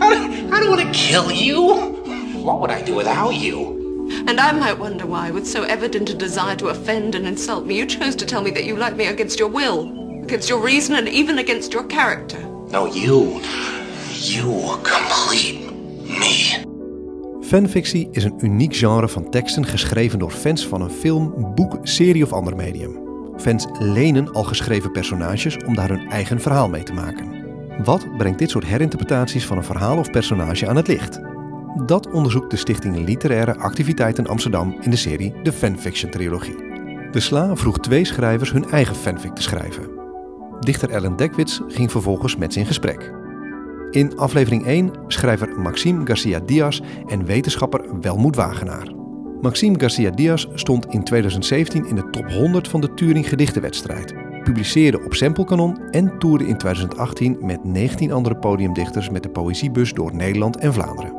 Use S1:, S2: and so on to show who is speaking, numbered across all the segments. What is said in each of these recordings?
S1: I don't, I don't want to kill you. What would I do without you?
S2: And I might wonder why, with so evident a desire to offend and insult me, you chose to tell me that you like me against your will, against your reason, and even against your character.
S1: No, you. You complete me.
S3: Fanfictie is een uniek genre van teksten geschreven door fans van een film, boek, serie of ander medium. Fans lenen al geschreven personages om daar hun eigen verhaal mee te maken. Wat brengt dit soort herinterpretaties van een verhaal of personage aan het licht? Dat onderzoekt de Stichting Literaire Activiteiten Amsterdam in de serie De Fanfiction Trilogie. De Sla vroeg twee schrijvers hun eigen fanfic te schrijven. Dichter Ellen Dekwits ging vervolgens met ze in gesprek. In aflevering 1 schrijver Maxime Garcia Diaz en wetenschapper Welmoed Wagenaar. Maxime Garcia Diaz stond in 2017 in de top 100 van de Turing Gedichtenwedstrijd, publiceerde op Samplecanon en toerde in 2018 met 19 andere podiumdichters met de Poëziebus door Nederland en Vlaanderen.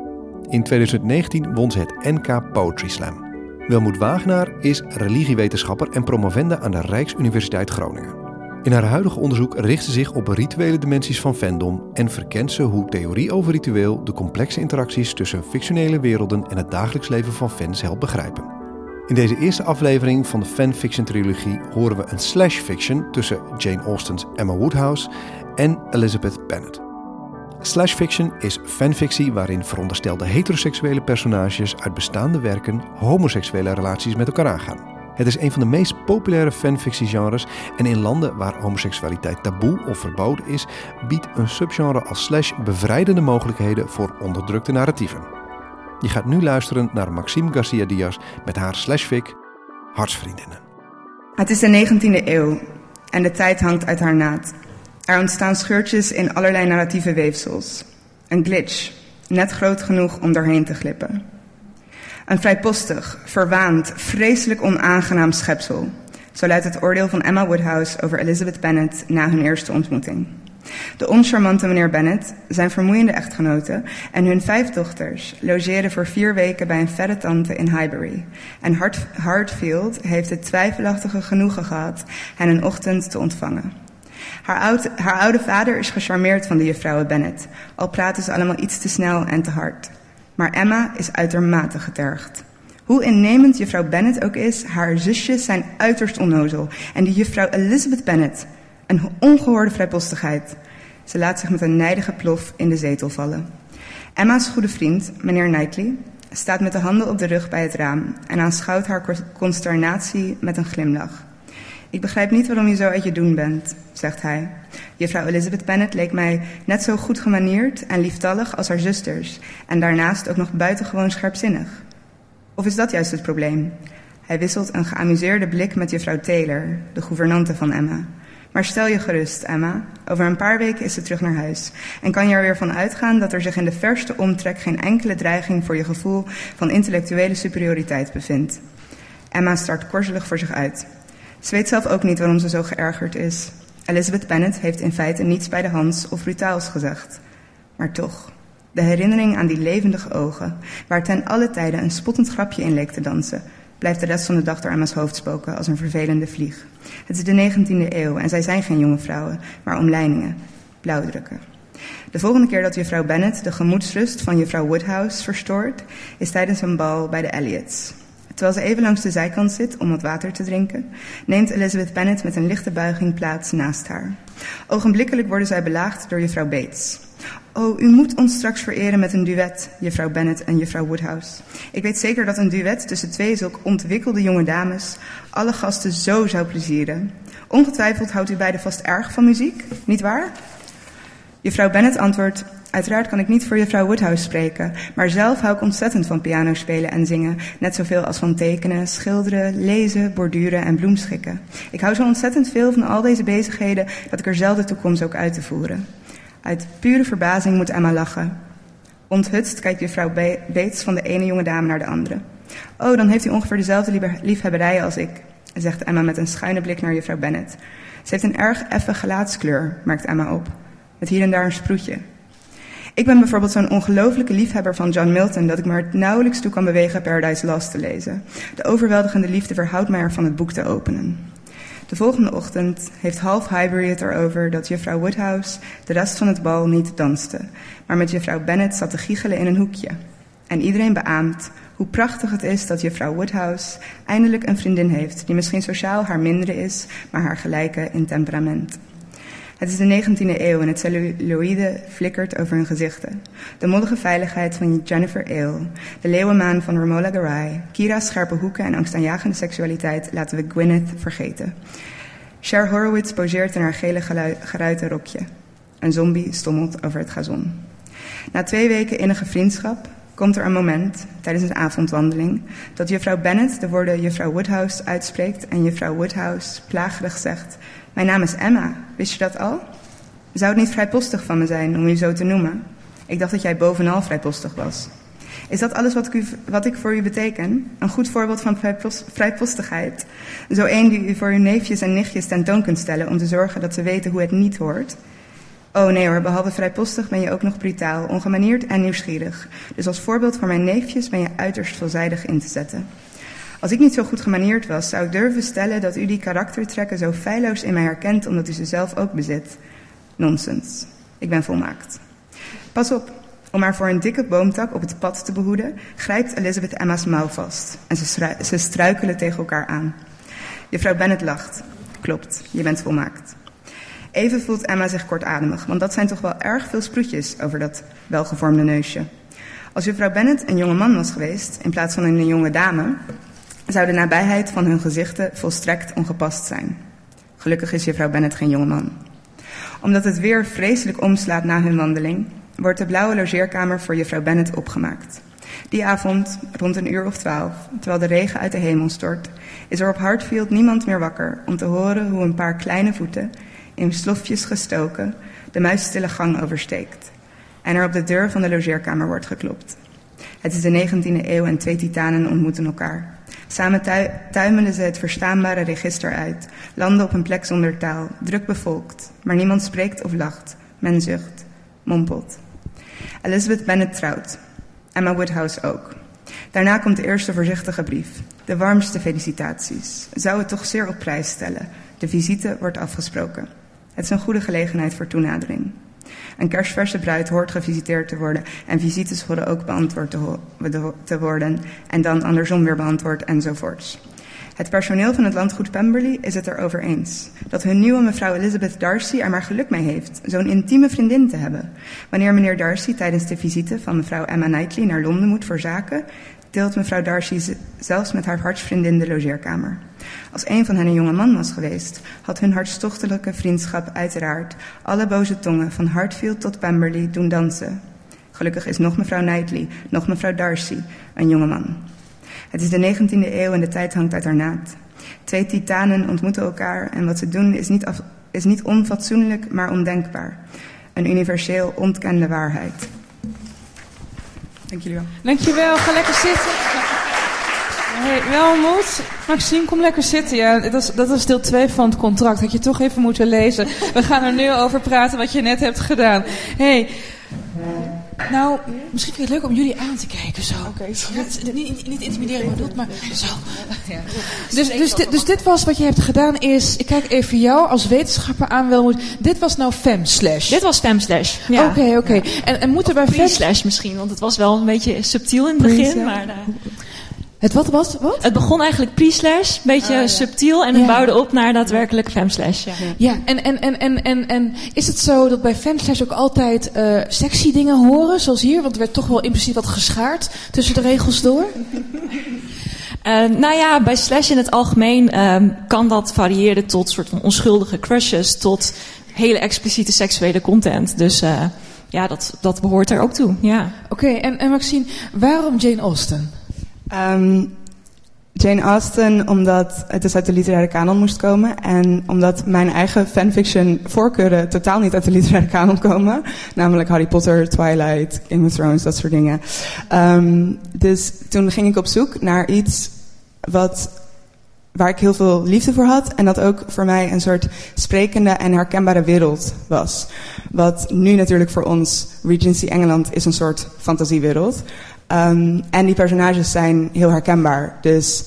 S3: In 2019 won ze het NK Poetry Slam. Welmoed Wagenaar is religiewetenschapper en promovenda aan de Rijksuniversiteit Groningen. In haar huidige onderzoek richt ze zich op rituele dimensies van fandom en verkent ze hoe theorie over ritueel de complexe interacties tussen fictionele werelden en het dagelijks leven van fans helpt begrijpen. In deze eerste aflevering van de fanfiction trilogie horen we een slash fiction tussen Jane Austen's Emma Woodhouse en Elizabeth Bennet. Slash fiction is fanfictie waarin veronderstelde heteroseksuele personages uit bestaande werken homoseksuele relaties met elkaar aangaan. Het is een van de meest populaire fanfictiegenres en in landen waar homoseksualiteit taboe of verboden is, biedt een subgenre als slash bevrijdende mogelijkheden voor onderdrukte narratieven. Je gaat nu luisteren naar Maxime Garcia Diaz met haar slashfic Hartsvriendinnen.
S4: Het is de 19e eeuw en de tijd hangt uit haar naad. Er ontstaan scheurtjes in allerlei narratieve weefsels. Een glitch, net groot genoeg om doorheen te glippen. Een vrijpostig, verwaand, vreselijk onaangenaam schepsel. Zo luidt het oordeel van Emma Woodhouse over Elizabeth Bennet na hun eerste ontmoeting. De oncharmante meneer Bennet, zijn vermoeiende echtgenote en hun vijf dochters logeren voor vier weken bij een verre tante in Highbury. En Hart Hartfield heeft het twijfelachtige genoegen gehad hen een ochtend te ontvangen. Haar, oud, haar oude vader is gecharmeerd van de juffrouwen Bennet, al praten ze allemaal iets te snel en te hard. Maar Emma is uitermate getergd. Hoe innemend juffrouw Bennet ook is, haar zusjes zijn uiterst onnozel. En die juffrouw Elizabeth Bennet, een ongehoorde vrijpostigheid. Ze laat zich met een nijdige plof in de zetel vallen. Emma's goede vriend, meneer Knightley, staat met de handen op de rug bij het raam en aanschouwt haar consternatie met een glimlach. Ik begrijp niet waarom je zo uit je doen bent, zegt hij. Juffrouw Elizabeth Bennet leek mij net zo goed gemanierd en lieftallig als haar zusters, en daarnaast ook nog buitengewoon scherpzinnig. Of is dat juist het probleem? Hij wisselt een geamuseerde blik met juffrouw Taylor, de gouvernante van Emma. Maar stel je gerust, Emma. Over een paar weken is ze terug naar huis. En kan je er weer van uitgaan dat er zich in de verste omtrek geen enkele dreiging voor je gevoel van intellectuele superioriteit bevindt. Emma start korzelig voor zich uit. Ze weet zelf ook niet waarom ze zo geërgerd is. Elizabeth Bennet heeft in feite niets bij de hand of brutaals gezegd. Maar toch, de herinnering aan die levendige ogen, waar ten alle tijden een spottend grapje in leek te dansen, blijft de rest van de dag door Emma's hoofd spoken als een vervelende vlieg. Het is de 19e eeuw en zij zijn geen jonge vrouwen, maar omlijningen, blauwdrukken. De volgende keer dat juffrouw Bennet de gemoedsrust van juffrouw Woodhouse verstoort, is tijdens een bal bij de Elliots. Terwijl ze even langs de zijkant zit om wat water te drinken, neemt Elizabeth Bennet met een lichte buiging plaats naast haar. Ogenblikkelijk worden zij belaagd door juffrouw Bates. Oh, u moet ons straks vereren met een duet, juffrouw Bennet en juffrouw Woodhouse. Ik weet zeker dat een duet tussen twee zulke ontwikkelde jonge dames alle gasten zo zou plezieren. Ongetwijfeld houdt u beiden vast erg van muziek, niet waar? Juffrouw Bennet antwoordt: Uiteraard kan ik niet voor juffrouw Woodhouse spreken, maar zelf hou ik ontzettend van piano spelen en zingen. Net zoveel als van tekenen, schilderen, lezen, borduren en bloemschikken. Ik hou zo ontzettend veel van al deze bezigheden dat ik er zelden toe kom ook uit te voeren. Uit pure verbazing moet Emma lachen. Onthutst kijkt juffrouw Bates van de ene jonge dame naar de andere. Oh, dan heeft u ongeveer dezelfde liefhebberij als ik, zegt Emma met een schuine blik naar juffrouw Bennet. Ze heeft een erg effe gelaatskleur, merkt Emma op, met hier en daar een sproetje. Ik ben bijvoorbeeld zo'n ongelofelijke liefhebber van John Milton dat ik me er nauwelijks toe kan bewegen Paradise Lost te lezen. De overweldigende liefde verhoudt mij ervan het boek te openen. De volgende ochtend heeft half Highbury het erover dat juffrouw Woodhouse de rest van het bal niet danste, maar met juffrouw Bennet zat te giechelen in een hoekje. En iedereen beaamt hoe prachtig het is dat juffrouw Woodhouse eindelijk een vriendin heeft die misschien sociaal haar mindere is, maar haar gelijke in temperament. Het is de 19e eeuw en het celluloïde flikkert over hun gezichten. De mollige veiligheid van Jennifer Ale, de leeuwenmaan van Romola Garai, Kira's scherpe hoeken en angstaanjagende seksualiteit laten we Gwyneth vergeten. Cher Horowitz poseert in haar gele geruite rokje. Een zombie stommelt over het gazon. Na twee weken innige vriendschap komt er een moment tijdens een avondwandeling dat juffrouw Bennet de woorden juffrouw Woodhouse uitspreekt en juffrouw Woodhouse plagerig zegt: Mijn naam is Emma, wist je dat al? Zou het niet vrijpostig van me zijn om u zo te noemen? Ik dacht dat jij bovenal vrijpostig was. Is dat alles wat ik, wat ik voor u beteken? Een goed voorbeeld van vrijpostigheid. Zo één die u voor uw neefjes en nichtjes tentoon kunt stellen om te zorgen dat ze weten hoe het niet hoort. Oh nee hoor, behalve vrijpostig ben je ook nog brutaal, ongemanierd en nieuwsgierig. Dus als voorbeeld voor mijn neefjes ben je uiterst veelzijdig in te zetten. Als ik niet zo goed gemanierd was, zou ik durven stellen dat u die karaktertrekken zo feilloos in mij herkent omdat u ze zelf ook bezit. Nonsens. Ik ben volmaakt. Pas op, om haar voor een dikke boomtak op het pad te behoeden, grijpt Elizabeth Emma's mouw vast en ze, ze struikelen tegen elkaar aan. Juffrouw Bennet lacht. Klopt, je bent volmaakt. Even voelt Emma zich kortademig, want dat zijn toch wel erg veel sproetjes over dat welgevormde neusje. Als juffrouw Bennet een jonge man was geweest, in plaats van een jonge dame, zou de nabijheid van hun gezichten volstrekt ongepast zijn. Gelukkig is juffrouw Bennet geen jonge man. Omdat het weer vreselijk omslaat na hun wandeling, wordt de blauwe logeerkamer voor juffrouw Bennet opgemaakt. Die avond, rond een uur of twaalf, terwijl de regen uit de hemel stort, is er op Hartfield niemand meer wakker om te horen hoe een paar kleine voeten in slofjes gestoken, de muisstille gang oversteekt en er op de deur van de logeerkamer wordt geklopt. Het is de 19e eeuw en twee titanen ontmoeten elkaar. Samen tuimelen ze het verstaanbare register uit, landen op een plek zonder taal, druk bevolkt, maar niemand spreekt of lacht. Men zucht, mompelt. Elizabeth Bennet trouwt. Emma Woodhouse ook. Daarna komt de eerste voorzichtige brief. De warmste felicitaties. Zou het toch zeer op prijs stellen. De visite wordt afgesproken. Het is een goede gelegenheid voor toenadering. Een kerstverse bruid hoort gevisiteerd te worden en visites horen ook beantwoord te, worden en dan andersom weer beantwoord enzovoorts. Het personeel van het landgoed Pemberley is het erover eens dat hun nieuwe mevrouw Elizabeth Darcy er maar geluk mee heeft zo'n intieme vriendin te hebben. Wanneer meneer Darcy tijdens de visite van mevrouw Emma Knightley naar Londen moet voor zaken, deelt mevrouw Darcy zelfs met haar hartsvriendin de logeerkamer. Als een van hen een jonge man was geweest, had hun hartstochtelijke vriendschap uiteraard alle boze tongen van Hartfield tot Pemberley doen dansen. Gelukkig is nog mevrouw Knightley, nog mevrouw Darcy een jonge man. Het is de 19e eeuw en de tijd hangt uit haar naad. Twee titanen ontmoeten elkaar en wat ze doen is niet, is niet onfatsoenlijk, maar ondenkbaar. Een universeel ontkende waarheid. Dank jullie wel.
S5: Dank je wel. Ga lekker zitten. Hey, Welmoed, Maxime, kom lekker zitten. Ja, dat, is, dat is deel 2 van het contract. Had je toch even moeten lezen. We gaan er nu over praten wat je net hebt gedaan. hey, nou, misschien vind je het leuk om jullie aan te kijken zo. Oké. Okay, niet, niet intimideren bedoeld, maar zo. Ja. Dus, dus, dit, dus dit was wat je hebt gedaan is... Ik kijk even jou als wetenschapper aan, Welmoed. Dit was nou femslash.
S6: Dit was femslash,
S5: ja. Oké, oké. En, en moet er bij
S6: femslash misschien, want het was wel een beetje subtiel in het begin. Maar, uh,
S5: het wat was wat?
S6: Het begon eigenlijk pre-slash, een beetje ah, subtiel, en het bouwde op naar daadwerkelijk femslash.
S5: Ja, ja en, en, en, en, en, en is het zo dat bij femslash ook altijd uh, sexy dingen horen, zoals hier? Want er werd toch wel impliciet wat geschaard tussen de regels door.
S6: Uh, nou ja, bij slash in het algemeen uh, kan dat variëren tot soort van onschuldige crushes, tot hele expliciete seksuele content. Dus uh, ja, dat, dat behoort er ook toe. Ja.
S5: Oké, okay, en, en Maxine, waarom Jane Austen?
S4: Um, Jane Austen, omdat het dus uit de literaire kanon moest komen. En omdat mijn eigen fanfiction voorkeuren totaal niet uit de literaire kanon komen. Namelijk Harry Potter, Twilight, Game of Thrones, dat soort dingen. Um, dus toen ging ik op zoek naar iets wat, waar ik heel veel liefde voor had. En dat ook voor mij een soort sprekende en herkenbare wereld was. Wat nu natuurlijk voor ons, Regency Engeland, is een soort fantasiewereld. Um, en die personages zijn heel herkenbaar. Dus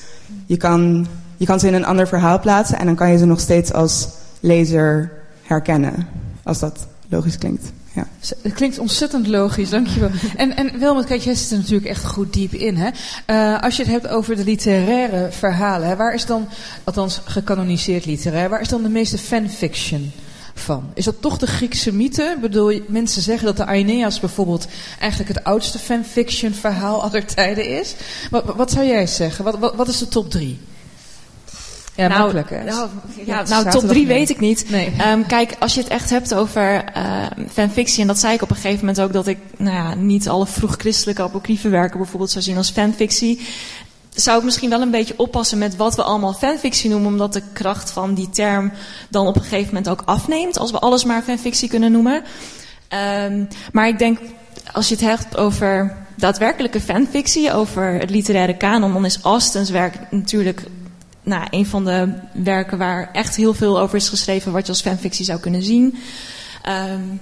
S4: je kan je kan ze in een ander verhaal plaatsen en dan kan je ze nog steeds als lezer herkennen. Als dat logisch klinkt. Ja.
S5: Het klinkt ontzettend logisch, dankjewel. En, en Wilmot, kijk, jij zit er natuurlijk echt goed diep in. Hè? Uh, als je het hebt over de literaire verhalen, hè, waar is dan, althans gecanoniseerd literair, waar is dan de meeste fanfiction van? Is dat toch de Griekse mythe? Ik bedoel, mensen zeggen dat de Aeneas bijvoorbeeld eigenlijk het oudste fanfiction verhaal aller tijden is. Wat, wat zou jij zeggen? Wat, wat, wat is de top drie? Ja, nou, makkelijk hè?
S6: Nou, ja, nou top drie weet ik niet. Nee. Um, kijk, als je het echt hebt over uh, fanfictie, en dat zei ik op een gegeven moment ook, dat ik nou ja, niet alle vroeg-christelijke apocryfe werken bijvoorbeeld zou zien als fanfictie. Zou ik misschien wel een beetje oppassen met wat we allemaal fanfictie noemen, omdat de kracht van die term dan op een gegeven moment ook afneemt, als we alles maar fanfictie kunnen noemen. Um, maar ik denk, als je het hebt over daadwerkelijke fanfictie, over het literaire kanon, dan is Austens werk natuurlijk nou, een van de werken waar echt heel veel over is geschreven, wat je als fanfictie zou kunnen zien. Um,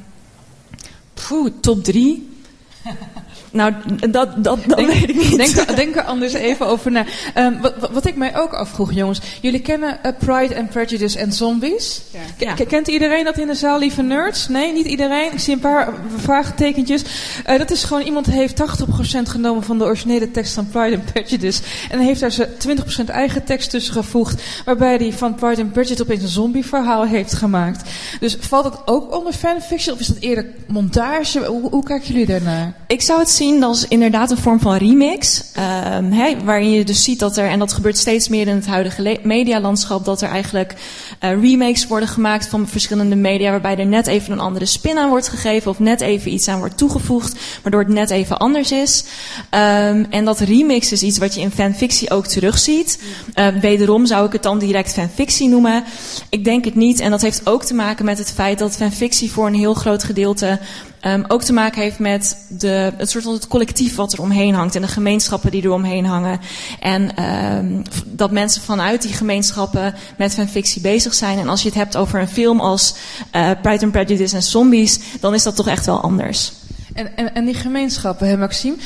S6: top drie. Nou, dat, dat, dat weet ik niet.
S5: Denk, denk, er anders even over na. Um, wat, wat, ik mij ook afvroeg, jongens. Jullie kennen uh, Pride and Prejudice en Zombies? Ja. Kent iedereen dat in de zaal, lieve nerds? Nee, niet iedereen. Ik zie een paar vraagtekentjes. Uh, dat is gewoon, iemand heeft 80% genomen van de originele tekst van Pride and Prejudice. En heeft daar ze 20% eigen tekst tussen gevoegd. Waarbij hij van Pride and Prejudice opeens een zombie verhaal heeft gemaakt. Dus valt dat ook onder fanfiction? Of is dat eerder montage? Hoe, hoe kijken jullie daarnaar?
S6: Ik zou het zien als inderdaad een vorm van remix. Um, waarin je dus ziet dat er, en dat gebeurt steeds meer in het huidige medialandschap, dat er eigenlijk uh, remakes worden gemaakt van verschillende media, waarbij er net even een andere spin aan wordt gegeven of net even iets aan wordt toegevoegd, waardoor het net even anders is. Um, en dat remix is iets wat je in fanfictie ook terugziet. Uh, wederom zou ik het dan direct fanfictie noemen. Ik denk het niet. En dat heeft ook te maken met het feit dat fanfictie voor een heel groot gedeelte Um, ook te maken heeft met de, het soort van het collectief wat er omheen hangt en de gemeenschappen die er omheen hangen. En um, dat mensen vanuit die gemeenschappen met fanfictie bezig zijn. En als je het hebt over een film als uh, Pride and Prejudice en Zombies, dan is dat toch echt wel anders.
S5: En, en, en die gemeenschappen, hè Maxime?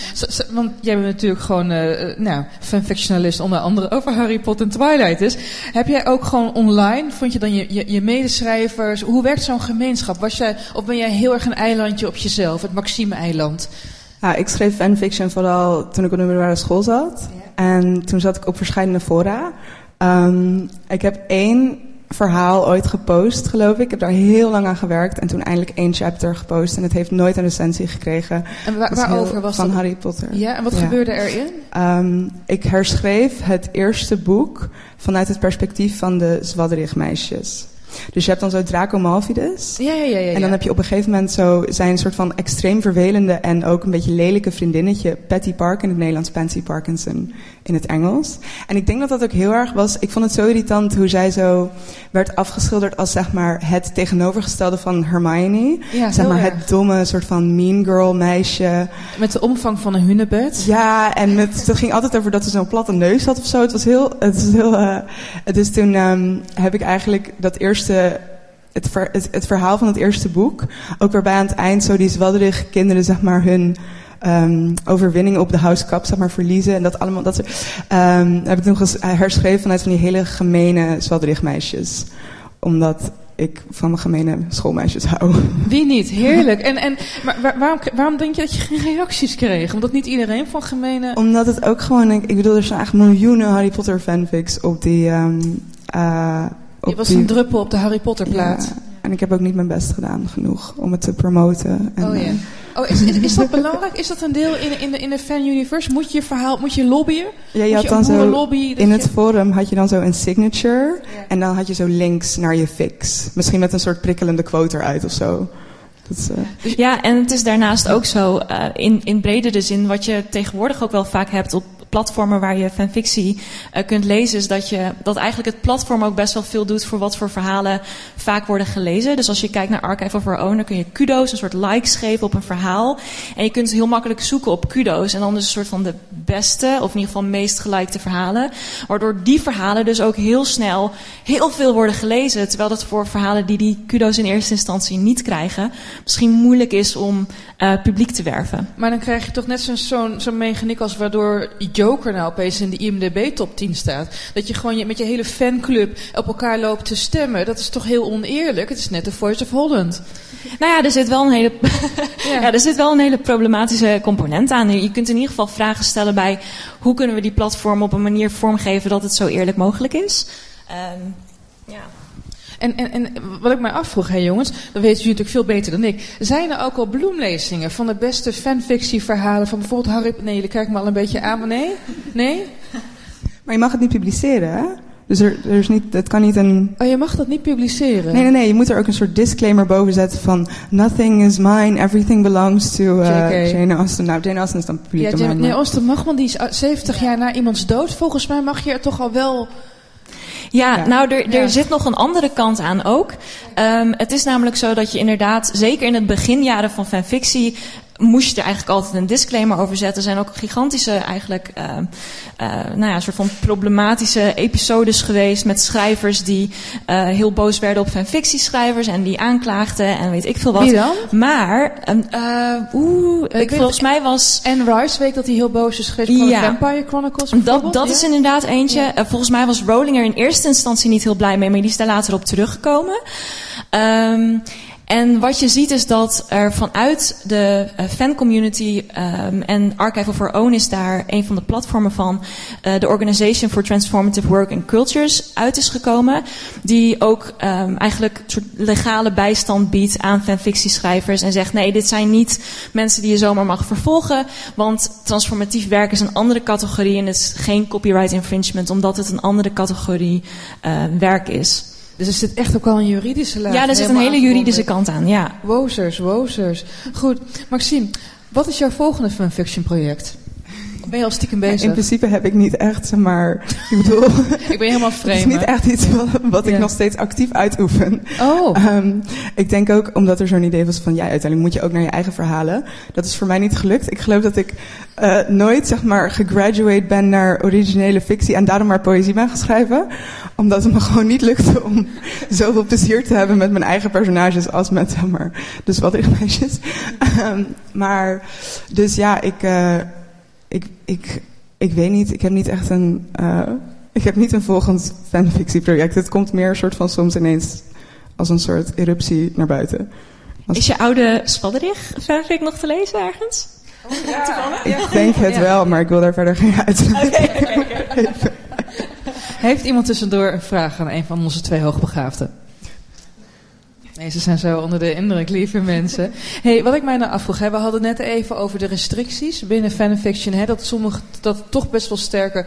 S5: want jij bent natuurlijk gewoon uh, nou, fanfictionalist onder andere over Harry Potter en Twilight is. Heb jij ook gewoon online, vond je dan je, je, je medeschrijvers? Hoe werkt zo'n gemeenschap? Was jij, of ben jij heel erg een eilandje op jezelf, het Maxime-eiland?
S4: Ja, ik schreef fanfiction vooral toen ik op de middelbare school zat. En toen zat ik op verschillende fora. Um, ik heb één verhaal ooit gepost, geloof ik. Ik heb daar heel lang aan gewerkt en toen eindelijk één chapter gepost. En het heeft nooit een recensie gekregen.
S5: En waar, waarover was
S4: Van Harry Potter.
S5: Ja, en wat gebeurde erin?
S4: Um, ik herschreef het eerste boek vanuit het perspectief van de Zwadderigmeisjes. Dus je hebt dan zo Draco Malfidus.
S5: Ja, ja, ja, ja,
S4: En dan heb je op een gegeven moment zo zijn soort van extreem vervelende en ook een beetje lelijke vriendinnetje Patty Park in het Nederlands, Pansy Parkinson in het Engels. En ik denk dat dat ook heel erg was. Ik vond het zo irritant hoe zij zo werd afgeschilderd als zeg maar het tegenovergestelde van Hermione.
S5: Ja,
S4: zeg maar
S5: erg.
S4: het domme soort van mean girl meisje.
S5: Met de omvang van een hunebed.
S4: Ja, en met, het ging altijd over dat ze zo'n platte neus had of zo. Het was heel, het was heel, uh, dus toen um, heb ik eigenlijk dat eerste het, ver, het, het, verhaal van het eerste boek. Ook waarbij aan het eind zo die zwadderige kinderen zeg maar hun um, overwinning op de House Cup zeg maar verliezen. En dat allemaal, dat um, heb ik nog eens herschreven vanuit van die hele gemene zwadderig meisjes. Omdat ik van mijn gemene schoolmeisjes hou.
S5: Wie niet? Heerlijk. En, en, maar waarom, waarom denk je dat je geen reacties kreeg? Omdat niet iedereen van gemene...
S4: Omdat het ook gewoon... Ik bedoel, er zijn eigenlijk miljoenen Harry Potter fanfics op die... Um, uh,
S5: je was die... een druppel op de Harry Potter plaat.
S4: Ja, en ik heb ook niet mijn best gedaan genoeg om het te promoten. En,
S5: oh ja. Oh, is, is, is, dat belangrijk? Is dat een deel in, in, de, in de fan-universe? Moet je je verhaal, moet je lobbyen?
S4: Ja, je had
S5: je
S4: dan zo,
S5: lobby,
S4: in
S5: je...
S4: het forum had je dan zo een signature. Ja. En dan had je zo links naar je fix. Misschien met een soort prikkelende quote eruit of zo.
S6: Is, uh... Ja, en het is daarnaast ook zo, uh, in, in bredere zin, wat je tegenwoordig ook wel vaak hebt op platformen waar je fanfictie uh, kunt lezen, is dat, je, dat eigenlijk het platform ook best wel veel doet voor wat voor verhalen vaak worden gelezen. Dus als je kijkt naar Archive of Our Own, dan kun je kudo's, een soort likes geven op een verhaal. En je kunt heel makkelijk zoeken op kudo's. En dan dus een soort van de beste, of in ieder geval meest gelikte verhalen. Waardoor die verhalen dus ook heel snel heel veel worden gelezen. Terwijl dat voor verhalen die die kudo's in eerste instantie niet krijgen, misschien moeilijk is om uh, publiek te werven.
S5: Maar dan krijg je toch net zo'n zo'n zo mechaniek als waardoor Joker nou opeens in de IMDb top 10 staat. Dat je gewoon je, met je hele fanclub op elkaar loopt te stemmen. Dat is toch heel oneerlijk? Het is net de Voice of Holland.
S6: Nou ja, er zit wel een hele, ja. er zit wel een hele problematische component aan. Je kunt in ieder geval vragen stellen bij hoe kunnen we die platform op een manier vormgeven dat het zo eerlijk mogelijk is. Um, ja.
S5: En, en, en wat ik mij afvroeg, hè jongens, dat weten jullie natuurlijk veel beter dan ik. Zijn er ook al bloemlezingen van de beste fanfictieverhalen van bijvoorbeeld Harry... Nee, jullie kijken me al een beetje aan, maar nee? Nee?
S4: Maar je mag het niet publiceren, hè? Dus er, er is niet, het kan niet een...
S5: Oh, je mag dat niet publiceren?
S4: Nee, nee, nee. Je moet er ook een soort disclaimer boven zetten van... Nothing is mine, everything belongs to uh, Jane Austen. Nou, Jane Austen is dan publiek
S5: ja, Jane, Nee, Austen mag, want die is 70 jaar na iemands dood. Volgens mij mag je er toch al wel
S6: ja, nou, er, er zit nog een andere kant aan ook. Um, het is namelijk zo dat je inderdaad, zeker in het beginjaren van fanfictie, moest je er eigenlijk altijd een disclaimer over zetten. Er zijn ook gigantische, eigenlijk, uh, uh, nou ja, soort van problematische episodes geweest met schrijvers die uh, heel boos werden op fanfictieschrijvers en die aanklaagden en weet ik veel wat.
S5: Wie dan?
S6: Maar, oeh, ik, volgens mij was...
S5: Anne Rice weet dat hij heel boos is geweest ja. de Vampire Chronicles
S6: Dat, dat ja? is inderdaad eentje. Ja. volgens mij was Rowling er in eerste instantie niet heel blij mee, maar die is daar later op teruggekomen. Um, en wat je ziet is dat er vanuit de uh, fancommunity um, en Archive of Our Own is daar een van de platformen van uh, de Organization for Transformative Work and Cultures uit is gekomen. Die ook um, eigenlijk een soort legale bijstand biedt aan fanfictieschrijvers en zegt nee, dit zijn niet mensen die je zomaar mag vervolgen, want transformatief werk is een andere categorie en het is geen copyright infringement omdat het een andere categorie uh, werk is.
S5: Dus er zit echt ook al een juridische laag.
S6: Ja, er zit een hele juridische kant aan, ja.
S5: Wozers, wozers. Goed, Maxime, wat is jouw volgende fanfiction project? Ben je al stiekem bezig?
S4: in principe heb ik niet echt, maar ik bedoel...
S5: ik ben helemaal vreemd.
S4: Het is niet echt iets wat, wat ik nog steeds actief uitoefen.
S5: Oh.
S4: Um, ik denk ook, omdat er zo'n idee was van... ja, uiteindelijk moet je ook naar je eigen verhalen. Dat is voor mij niet gelukt. Ik geloof dat ik uh, nooit, zeg maar, gegraduate ben naar originele fictie... en daarom maar poëzie ben gaan schrijven. Omdat het me gewoon niet lukte om zoveel plezier te hebben... met mijn eigen personages als met, zeg maar, de zwattigmeisjes. Um, maar, dus ja, ik... Uh, ik, ik, ik weet niet, ik heb niet echt een. Uh, ik heb niet een volgend fanfictieproject. Het komt meer een soort van soms ineens als een soort eruptie naar buiten.
S6: Als Is je oude Spadderich fanfic nog te lezen ergens?
S4: Oh, ja. Ik denk het wel, maar ik wil daar verder geen uitleg okay, okay,
S5: Heeft iemand tussendoor een vraag aan een van onze twee hoogbegaafden? Nee, ze zijn zo onder de indruk, lieve mensen. hey, wat ik mij nou afvroeg, hè, we hadden net even over de restricties binnen fanfiction. Hè, dat sommige, dat toch best wel sterke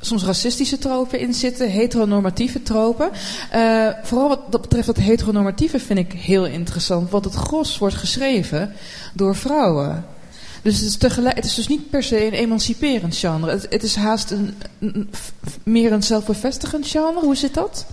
S5: soms racistische tropen in zitten, heteronormatieve tropen. Uh, vooral wat dat betreft dat heteronormatieve vind ik heel interessant, want het gros wordt geschreven door vrouwen. Dus het is, tegelijk, het is dus niet per se een emanciperend genre. Het, het is haast een, een, meer een zelfbevestigend genre. Hoe zit dat?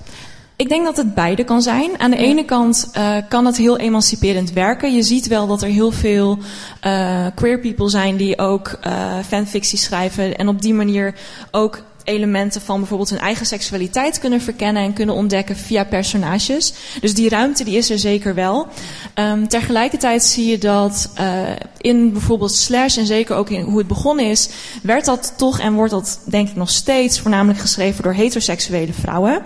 S6: Ik denk dat het beide kan zijn. Aan de ene kant uh, kan het heel emanciperend werken. Je ziet wel dat er heel veel uh, queer people zijn die ook uh, fanfictie schrijven en op die manier ook elementen van bijvoorbeeld hun eigen seksualiteit kunnen verkennen en kunnen ontdekken via personages. Dus die ruimte die is er zeker wel. Um, tegelijkertijd zie je dat uh, in bijvoorbeeld Slash en zeker ook in hoe het begonnen is, werd dat toch en wordt dat denk ik nog steeds voornamelijk geschreven door heteroseksuele vrouwen.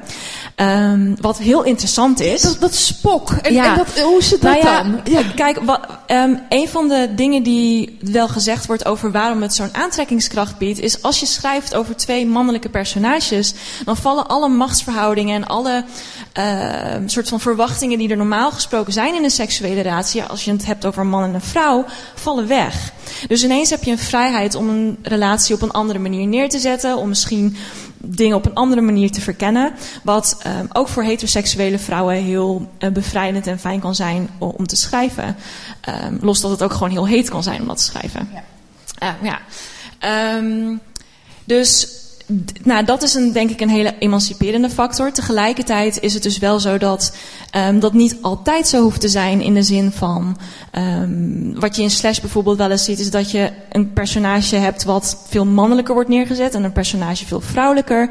S6: Um, wat heel interessant is.
S5: Dat, dat spok. En, ja. en dat, hoe zit dat
S6: nou ja,
S5: dan?
S6: Ja. Kijk, wat, um, een van de dingen die wel gezegd wordt over waarom het zo'n aantrekkingskracht biedt, is als je schrijft over twee mannelijke personages, dan vallen alle machtsverhoudingen en alle uh, soort van verwachtingen die er normaal gesproken zijn in een seksuele relatie, als je het hebt over een man en een vrouw, vallen weg. Dus ineens heb je een vrijheid om een relatie op een andere manier neer te zetten, om misschien dingen op een andere manier te verkennen. Wat um, ook voor heteroseksuele vrouwen heel uh, bevrijdend en fijn kan zijn om te schrijven. Um, los dat het ook gewoon heel heet kan zijn om dat te schrijven. Ja. Uh, ja. Dus nou, dat is een, denk ik een hele emanciperende factor. Tegelijkertijd is het dus wel zo dat um, dat niet altijd zo hoeft te zijn in de zin van um, wat je in Slash bijvoorbeeld wel eens ziet, is dat je een personage hebt wat veel mannelijker wordt neergezet en een personage veel vrouwelijker.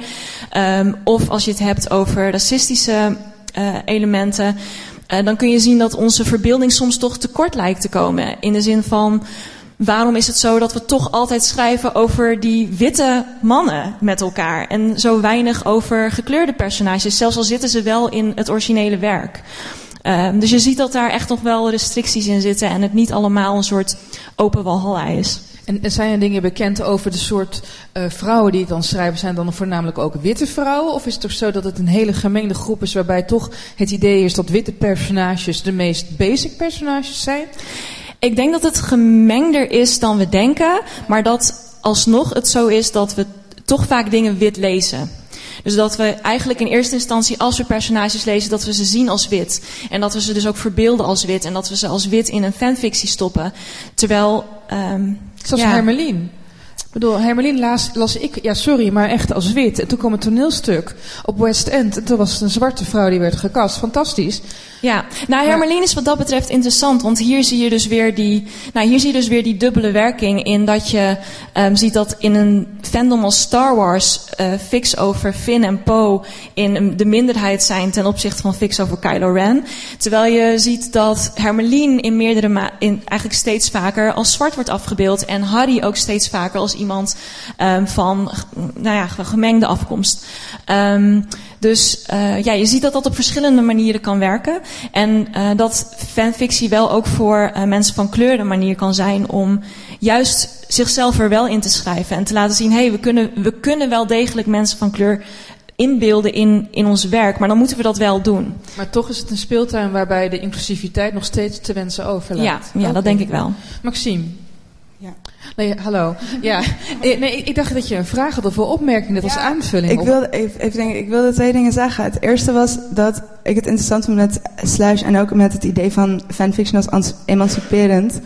S6: Um, of als je het hebt over racistische uh, elementen, uh, dan kun je zien dat onze verbeelding soms toch tekort lijkt te komen. In de zin van waarom is het zo dat we toch altijd schrijven over die witte mannen met elkaar en zo weinig over gekleurde personages, zelfs al zitten ze wel in het originele werk. Ehm, dus je ziet dat daar echt nog wel restricties in zitten en het niet allemaal een soort open walhalla is.
S5: En zijn er dingen bekend over de soort uh, vrouwen die het dan schrijven? Zijn dan voornamelijk ook witte vrouwen? Of is het toch zo dat het een hele gemengde groep is waarbij toch het idee is dat witte personages de meest basic personages zijn?
S6: Ik denk dat het gemengder is dan we denken, maar dat alsnog het zo is dat we toch vaak dingen wit lezen. Dus dat we eigenlijk in eerste instantie, als we personages lezen, dat we ze zien als wit. En dat we ze dus ook verbeelden als wit. En dat we ze als wit in een fanfictie stoppen. Terwijl. Um,
S5: Zoals ja. Hermelien. Ik bedoel, Hermelien las, las ik, ja sorry, maar echt als wit. En toen kwam een toneelstuk op West End. En toen was het een zwarte vrouw die werd gekast. Fantastisch.
S6: Ja, nou Hermelien is wat dat betreft interessant. Want hier zie je dus weer die, nou, hier zie je dus weer die dubbele werking. In dat je um, ziet dat in een fandom als Star Wars uh, fix over Finn en Poe in de minderheid zijn ten opzichte van fix over Kylo Ren. Terwijl je ziet dat Hermelien in meerdere ma in eigenlijk steeds vaker als zwart wordt afgebeeld. En Harry ook steeds vaker als iemand um, van nou ja, gemengde afkomst. Um, dus uh, ja, je ziet dat dat op verschillende manieren kan werken. En uh, dat fanfictie wel ook voor uh, mensen van kleur een manier kan zijn om juist zichzelf er wel in te schrijven. En te laten zien, hé, hey, we, kunnen, we kunnen wel degelijk mensen van kleur inbeelden in, in ons werk. Maar dan moeten we dat wel doen.
S5: Maar toch is het een speeltuin waarbij de inclusiviteit nog steeds te wensen overlaat.
S6: Ja, ja okay. dat denk ik wel.
S5: Maxime. Ja. Nee, hallo. Ja, nee, ik dacht dat je een vraag had of een opmerking, dat ja, als aanvulling.
S4: Ik wilde, even, even denken, ik wilde twee dingen zeggen. Het eerste was dat ik het interessant vond met Slash en ook met het idee van fanfiction als emanciperend.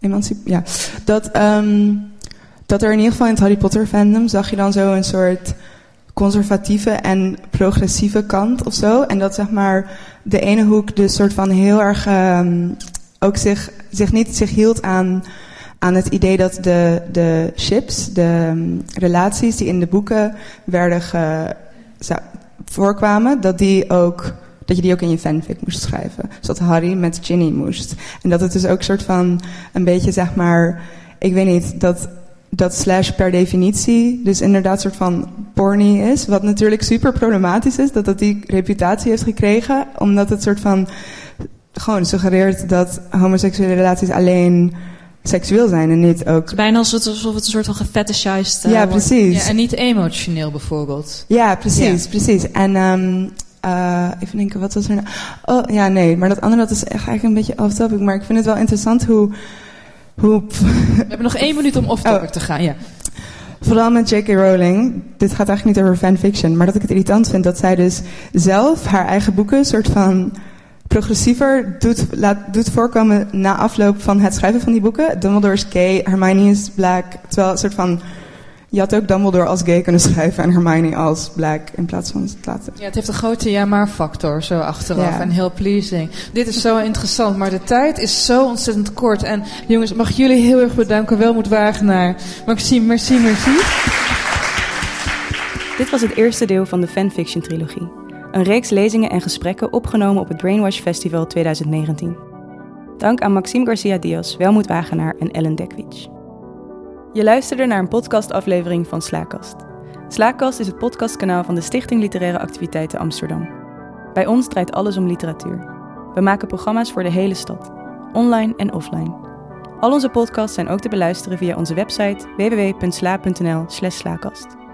S4: Emancip ja. Dat, um, dat er in ieder geval in het Harry Potter fandom zag je dan zo een soort conservatieve en progressieve kant of zo. En dat zeg maar de ene hoek dus soort van heel erg um, ook zich, zich niet zich hield aan aan het idee dat de, de ships, de um, relaties die in de boeken werden voorkwamen, dat, die ook, dat je die ook in je fanfic moest schrijven. Zodat Harry met Ginny moest. En dat het dus ook soort van een beetje zeg maar, ik weet niet, dat, dat slash per definitie dus inderdaad soort van porny is. Wat natuurlijk super problematisch is, dat dat die reputatie heeft gekregen. Omdat het soort van gewoon suggereert dat homoseksuele relaties alleen seksueel zijn en niet ook...
S6: bijna alsof het een soort van gefetishized uh,
S4: Ja, precies.
S5: Ja, en niet emotioneel bijvoorbeeld.
S4: Ja, precies, ja. precies. En um, uh, even denken, wat was er nou? Oh, ja, nee, maar dat andere dat is echt eigenlijk een beetje off-topic. Maar ik vind het wel interessant hoe... hoe
S5: We hebben nog één minuut om off-topic oh. te gaan, ja.
S4: Vooral met J.K. Rowling, dit gaat eigenlijk niet over fanfiction, maar dat ik het irritant vind dat zij dus zelf haar eigen boeken soort van progressiever doet, laat, doet voorkomen na afloop van het schrijven van die boeken. Dumbledore is gay, Hermione is black. Terwijl een soort van. Je had ook Dumbledore als gay kunnen schrijven en Hermione als black in plaats van het laten.
S5: Ja, het heeft een grote ja-maar-factor zo achteraf ja. en heel pleasing. Dit is zo interessant, maar de tijd is zo ontzettend kort. En jongens, mag ik jullie heel erg bedanken. Welmoed Wagenaar, Maxime, merci, merci.
S7: Dit was het eerste deel van de fanfiction trilogie. Een reeks lezingen en gesprekken opgenomen op het Brainwash Festival 2019. Dank aan Maxime Garcia Diaz, Welmoed Wagenaar en Ellen Dekwits. Je luisterde naar een podcastaflevering van Slaakast. Slaakast is het podcastkanaal van de Stichting Literaire Activiteiten Amsterdam. Bij ons draait alles om literatuur. We maken programma's voor de hele stad, online en offline. Al onze podcasts zijn ook te beluisteren via onze website www.sla.nl/slaakast.